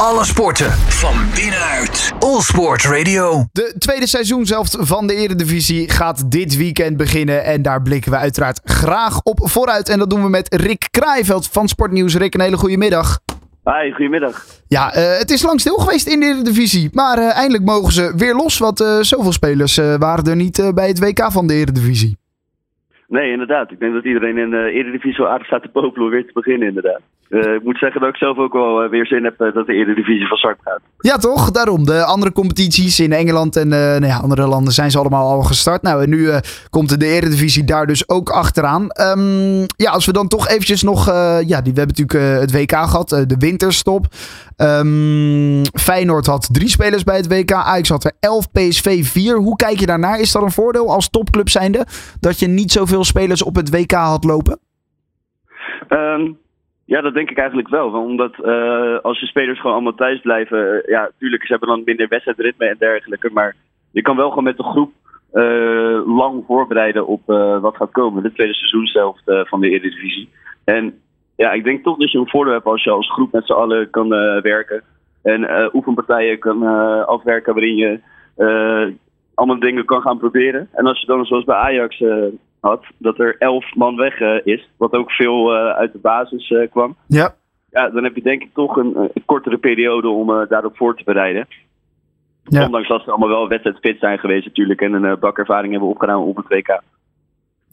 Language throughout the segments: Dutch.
Alle sporten van binnenuit. All Sport Radio. De tweede seizoenshelft van de Eredivisie gaat dit weekend beginnen. En daar blikken we uiteraard graag op vooruit. En dat doen we met Rick Kraaiveld van Sportnieuws. Rick, een hele goede middag. Hi, goedemiddag. Ja, eh, het is lang stil geweest in de Eredivisie. Maar eh, eindelijk mogen ze weer los. Want eh, zoveel spelers eh, waren er niet bij het WK van de Eredivisie. Nee, inderdaad. Ik denk dat iedereen in de Eredivisie wel aardig staat te popelen weer te beginnen, inderdaad. Eh, ik moet zeggen dat ik zelf ook wel eh, weer zin heb eh, dat de Eredivisie van start gaat. Ja, toch? Daarom. De andere competities in Engeland en nou ja, andere landen zijn ze allemaal al gestart. Nou, en nu komt de Eredivisie daar dus ook achteraan. Ehm, ja, als we dan toch eventjes nog... ja, die, we hebben natuurlijk het WK gehad, eh, de winterstop. Ehm, Feyenoord had drie spelers bij het WK. Ajax had er elf, PSV vier. Hoe kijk je daarnaar? Is dat een voordeel als topclub zijnde? Dat je niet zoveel spelers op het WK had lopen? Ehm, ja, dat denk ik eigenlijk wel. Omdat eh, als je spelers gewoon allemaal thuis blijven... eh, ja, natuurlijk, ze hebben dan minder wedstrijdritme en dergelijke. Maar je kan wel gewoon met de groep eh, lang voorbereiden op wat gaat komen. De tweede seizoenshelft van de Eredivisie. En ja, ik denk toch dat je een voordeel hebt als je als groep met z'n allen kan eh, werken. En eh, oefenpartijen kan eh, afwerken waarin je allemaal dingen kan gaan proberen. En als je dan zoals bij Ajax had, dat er elf man weg is, wat ook veel uit de basis kwam. Ja. Ja, dan heb je denk ik toch een, een kortere periode om daarop voor te bereiden. Ja. Ondanks dat ze allemaal wel wedstrijdfit zijn geweest natuurlijk en een bakervaring hebben opgedaan op het WK.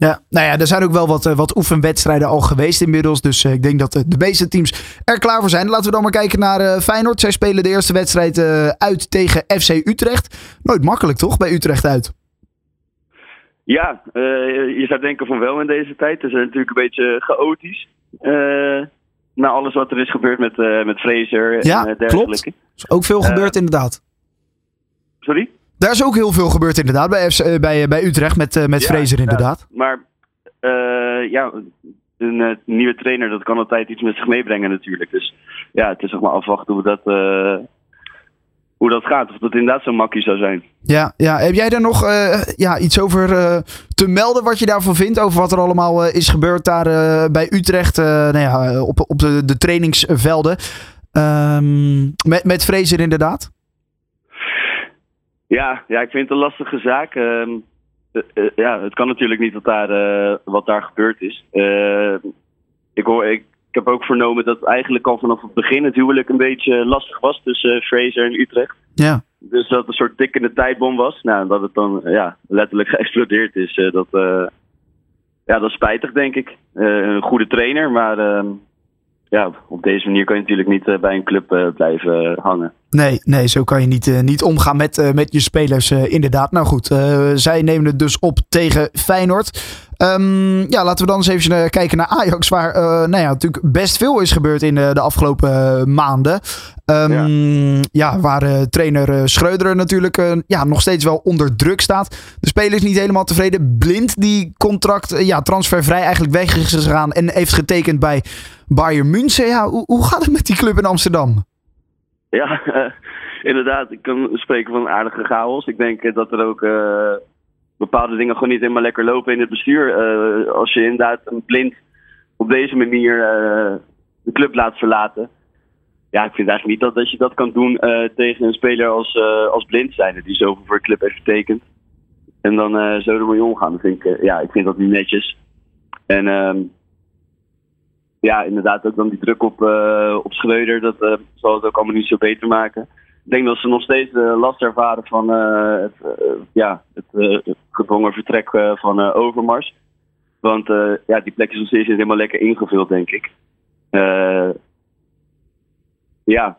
Ja, nou ja, er zijn ook wel wat, eh, wat oefenwedstrijden al geweest inmiddels. Dus eh, ik denk dat eh, de meeste teams er klaar voor zijn. Laten we dan maar kijken naar Feyenoord. Zij spelen de eerste wedstrijd uit tegen FC Utrecht. Nooit makkelijk toch, bij Utrecht uit? Ja, je zou denken van wel in deze tijd. Het is natuurlijk een beetje chaotisch. na alles wat er is gebeurd met, eh met Fraser Ja, en eh, klopt. dergelijke. Er is ook veel gebeurd inderdaad. Sorry? Daar is ook heel veel gebeurd inderdaad bij, FC, eh, bij, eh, bij Utrecht met, eh, met Ja, Fraser inderdaad. Maar ja, een nieuwe trainer, dat kan altijd iets met zich meebrengen natuurlijk. Dus ja, het is nog maar afwachten hoe dat, hoe dat gaat. Of dat inderdaad zo makkelijk zou zijn. Ja, ja, heb jij daar nog ja, iets over te melden wat je daarvan vindt? Over wat er allemaal is gebeurd daar bij Utrecht nou ja, op, op de, de trainingsvelden? Ehm, met, met Fraser inderdaad? Ja, ja, ik vind het een lastige zaak. Ehm, eh, eh, ja, het kan natuurlijk niet wat daar, eh, wat daar gebeurd is. Ik, hoor, ik, ik heb ook vernomen dat eigenlijk al vanaf het begin het huwelijk een beetje lastig was tussen Fraser en Utrecht. Ja. Dus dat het een soort tikkende tijdbom was. Nou, dat het dan ja, letterlijk geëxplodeerd is. dat, ja, dat is spijtig, denk ik. Een goede trainer, maar ehm, ja, op deze manier kan je natuurlijk niet bij een club blijven hangen. Nee, nee, zo kan je niet, eh, niet omgaan met, eh, met je spelers, eh, inderdaad. Nou goed, zij nemen het dus op tegen Feyenoord. Ehm, ja, laten we dan eens even kijken naar Ajax, waar nou ja, natuurlijk best veel is gebeurd in de afgelopen maanden. Ehm, ja. waar trainer Schreuder natuurlijk ja, nog steeds wel onder druk staat. De speler is niet helemaal tevreden. Blind, die contract ja, transfervrij eigenlijk weg is gegaan en heeft getekend bij Bayern München. Ja, hoe, hoe gaat het met die club in Amsterdam? Ja, eh, inderdaad. Ik kan spreken van een aardige chaos. Ik denk eh, dat er ook eh, bepaalde dingen gewoon niet helemaal lekker lopen in het bestuur. Als je inderdaad een blind op deze manier de club laat verlaten. Ja, ik vind eigenlijk niet dat, dat je dat kan doen tegen een speler als, als blind zijnde die zoveel voor de club heeft getekend. En dan zo ermee omgaan. Dat vind ik, ja, ik vind dat niet netjes. En ehm, ja, inderdaad ook dan die druk op, eh, op Schreuder. Dat eh, zal het ook allemaal niet zo beter maken. Ik denk dat ze nog steeds de last ervaren van het, ja, het, gedwongen vertrek van Overmars. Want ja, die plek is nog steeds helemaal lekker ingevuld, denk ik. Ja,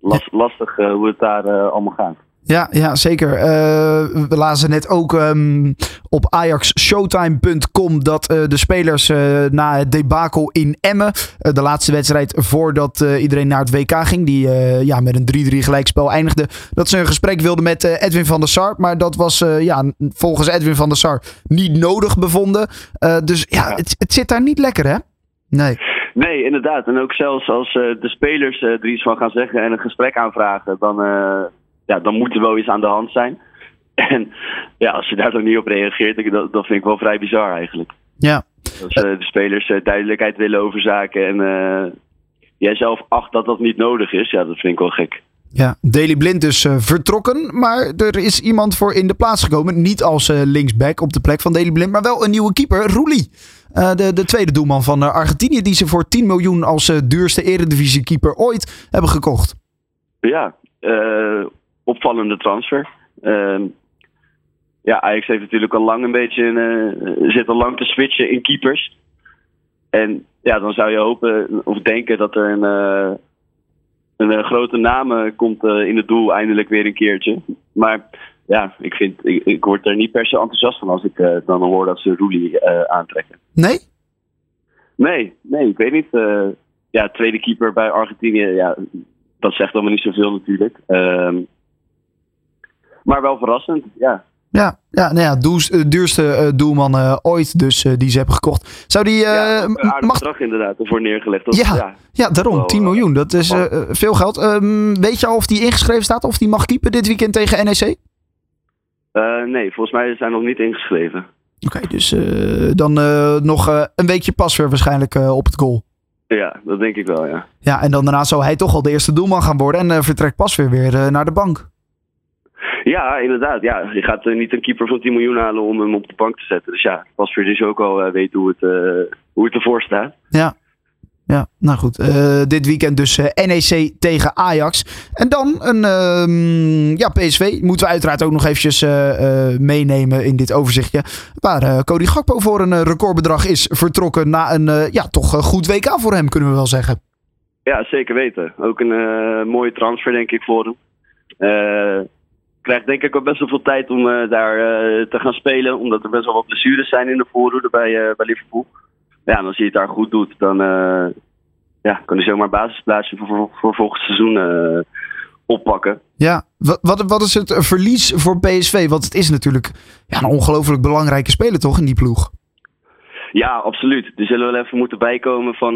las- lastig hoe het daar allemaal gaat. Ja, ja zeker. Eh, we lazen net ook ehm, op ajaxshowtime.com dat eh, de spelers eh, na het debakel in Emmen, de laatste wedstrijd voordat eh, iedereen naar het WK ging, die eh, ja, met een 3-3 gelijkspel eindigde, dat ze een gesprek wilden met Edwin van der Sar. Maar dat was eh, ja, volgens Edwin van der Sar niet nodig bevonden. Eh, dus ja, Ja. Het, het zit daar niet lekker, hè? Nee. Nee, inderdaad. En ook zelfs als eh, de spelers eh, er iets van gaan zeggen en een gesprek aanvragen, dan, eh, ja, dan moet er wel iets aan de hand zijn. En ja, als je daar dan niet op reageert, dan- dat, dat vind ik wel vrij bizar eigenlijk. Ja. Als eh, de spelers eh, duidelijkheid willen over zaken en eh, jij zelf acht dat dat niet nodig is, ja, dat vind ik wel gek. Ja, Daily Blind dus uh, vertrokken, maar er is iemand voor in de plaats gekomen. Niet als uh, linksback op de plek van Daily Blind, maar wel een nieuwe keeper, Roelie. Uh, de, de tweede doelman van Argentinië, die ze voor 10 miljoen als duurste eredivisie-keeper ooit hebben gekocht. Ja, opvallende transfer. Ehm, ja, Ajax heeft natuurlijk al lang een beetje een, zit al lang te switchen in keepers. En ja, dan zou je hopen of denken dat er een een uh, grote naam komt in het doel eindelijk weer een keertje. Maar ja, ik, vind, ik, ik word er niet per se enthousiast van als ik dan hoor dat ze Roelie aantrekken. Nee? Nee, nee, ik weet niet. ja, tweede keeper bij Argentinië, ja, dat zegt allemaal niet zoveel natuurlijk. Ehm, maar wel verrassend, ja. Ja, ja, nou ja, uh, duurste uh, doelman uh, ooit, dus die ze hebben gekocht. Zou die. ja, een mag... bedrag inderdaad ervoor neergelegd. Dat, ja, ja, ja, daarom, wel, 10 miljoen. Dat is veel geld. Um, weet je al of die ingeschreven staat of die mag keepen dit weekend tegen NEC? nee, volgens mij zijn nog niet ingeschreven. Oké, okay, dus dan nog een weekje pas weer waarschijnlijk op het goal. Ja, dat denk ik wel, ja. Ja, en dan daarna zou hij toch al de eerste doelman gaan worden en vertrekt pas weer, weer naar de bank. Ja, inderdaad. Ja, je gaat uh, niet een keeper van 10 miljoen halen om hem op de bank te zetten. Dus ja, Pasveer is ook al uh, weet hoe het, uh, hoe het ervoor staat. Ja, ja, nou goed. dit weekend dus NEC tegen Ajax. En dan een uh, ja, PSV. Moeten we uiteraard ook nog eventjes meenemen in dit overzichtje. Waar Cody Gakpo voor een recordbedrag is vertrokken na een ja, toch goed WK voor hem, kunnen we wel zeggen. Ja, zeker weten. Ook een mooie transfer denk ik voor hem krijgt denk ik ook best wel veel tijd om uh, daar uh, te gaan spelen. Omdat er best wel wat blessures zijn in de voorhoede bij, uh, bij Liverpool. Ja, en als hij het daar goed doet, dan ja, kan hij zomaar basisplaatsje voor, voor, volgend seizoen oppakken. Ja, wat, wat, wat is het verlies voor PSV? Want het is natuurlijk ja, een ongelooflijk belangrijke speler toch in die ploeg? Ja, absoluut. Er zullen wel even moeten bijkomen van,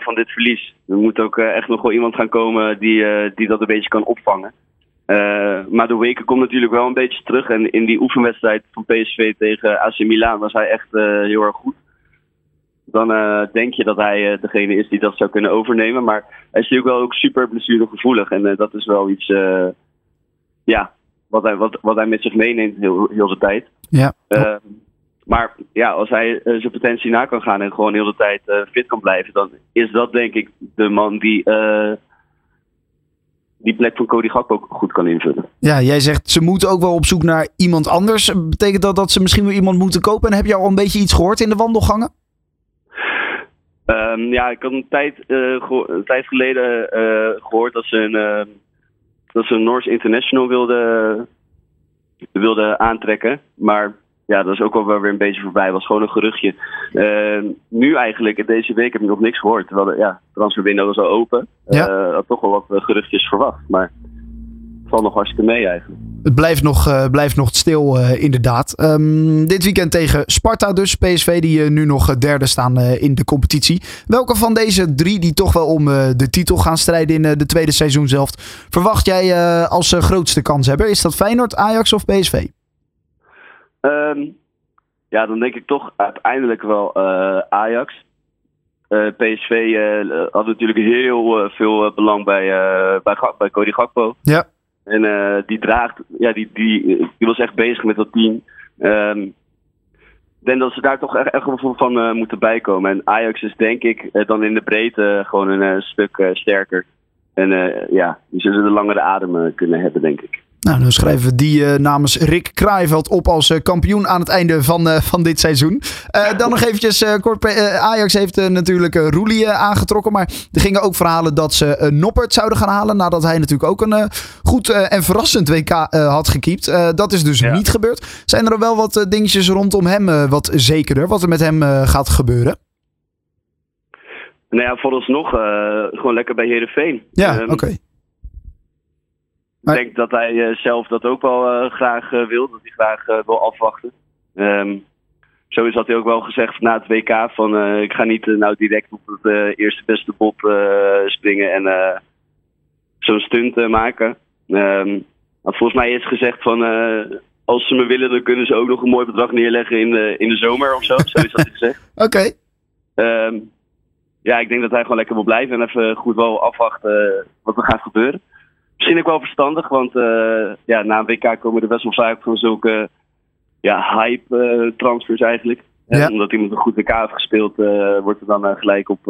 van dit verlies. Er moet ook echt nog wel iemand gaan komen die, die dat een beetje kan opvangen. Uh, maar de weken komt natuurlijk wel een beetje terug. En in die oefenwedstrijd van PSV tegen AC Milan was hij echt uh, heel erg goed. Dan uh, denk je dat hij degene is die dat zou kunnen overnemen. Maar hij is natuurlijk wel ook super blessuregevoelig. En dat is wel iets ja, wat, hij, wat, wat hij met zich meeneemt heel, heel de tijd. Ja. maar ja, als hij zijn potentie na kan gaan en gewoon heel de tijd fit kan blijven, dan is dat denk ik de man die die plek van Cody Gakpo ook goed kan invullen. Ja, jij zegt ze moeten ook wel op zoek naar iemand anders. Betekent dat dat ze misschien weer iemand moeten kopen? En heb je al een beetje iets gehoord in de wandelgangen? Um, ja, ik had een tijd, uh, een tijd geleden uh, gehoord dat ze een, uh, dat ze een Norse International wilden wilde aantrekken. Maar ja, dat is ook wel weer een beetje voorbij. was gewoon een geruchtje. Uh, nu eigenlijk, deze week heb ik nog niks gehoord. Terwijl de ja, transferwindow was al open. Ja. Uh, had toch wel wat eh, geruchtjes verwacht. Maar het valt nog hartstikke mee eigenlijk. Het blijft nog, uh, blijft nog stil, inderdaad. Um, dit weekend tegen Sparta dus. PSV die nu nog derde staan in de competitie. Welke van deze drie die toch wel om de titel gaan strijden in de tweede seizoen zelf... verwacht jij als grootste kanshebber? Is dat Feyenoord, Ajax of PSV? Um, ja, dan denk ik toch uiteindelijk wel uh, Ajax. Uh, PSV uh, had natuurlijk heel veel belang bij, bij, bij Cody Gakpo. Ja. En die draagt, ja, die, die, die was echt bezig met dat team. Um, ik denk dat ze daar toch echt, echt van moeten bijkomen. En Ajax is denk ik dan in de breedte gewoon een stuk sterker. En ja, die zullen de langere adem kunnen hebben, denk ik. Nou, dan schrijven we die uh, namens Rick Kraaiveld op als uh, kampioen aan het einde van, uh, van dit seizoen. dan nog eventjes kort. Ajax heeft natuurlijk Roelie aangetrokken. Maar er gingen ook verhalen dat ze Noppert zouden gaan halen. Nadat hij natuurlijk ook een goed en verrassend WK had gekiept. dat is dus niet gebeurd. Zijn er wel wat dingetjes rondom hem wat zekerder? Wat er met hem gaat gebeuren? Nou ja, vooralsnog gewoon lekker bij Heerenveen. Ja, um, oké. Ik denk dat hij eh, zelf dat ook wel uh, graag uh, wil. Dat hij graag wil afwachten. Um, zo is dat hij ook wel gezegd na het WK van ik ga niet nou direct op het eerste beste bob springen en zo'n stunt maken. Um, volgens mij is gezegd van als ze me willen dan kunnen ze ook nog een mooi bedrag neerleggen in de, in de zomer of zo. Zo is dat gezegd. Oké. Okay. Um, ja, ik denk dat hij gewoon lekker wil blijven en even goed wel afwachten wat er gaat gebeuren. Misschien ook wel verstandig, want ja, na een WK komen er best wel vaak van zulke ja, hype transfers eigenlijk. Ja. omdat iemand een goed WK heeft gespeeld, wordt er dan gelijk op,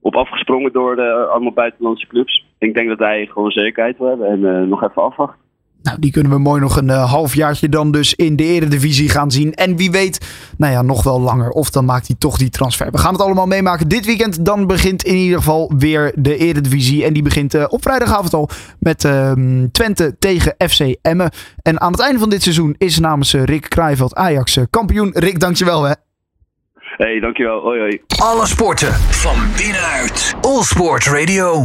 op afgesprongen door de allemaal buitenlandse clubs. Ik denk dat hij gewoon zekerheid wil hebben en nog even afwachten. Nou, die kunnen we mooi nog een uh, halfjaartje dan dus in de Eredivisie gaan zien. En wie weet, nou ja, nog wel langer. Of dan maakt hij toch die transfer. We gaan het allemaal meemaken dit weekend. Dan begint in ieder geval weer de Eredivisie. En die begint uh, op vrijdagavond al met uh, Twente tegen FC Emmen. En aan het einde van dit seizoen is namens eh, Rick Krijveld Ajax kampioen. Rick, dankjewel hè. Hey, dankjewel. Hoi hoi. Alle sporten van binnenuit. All Sport Radio.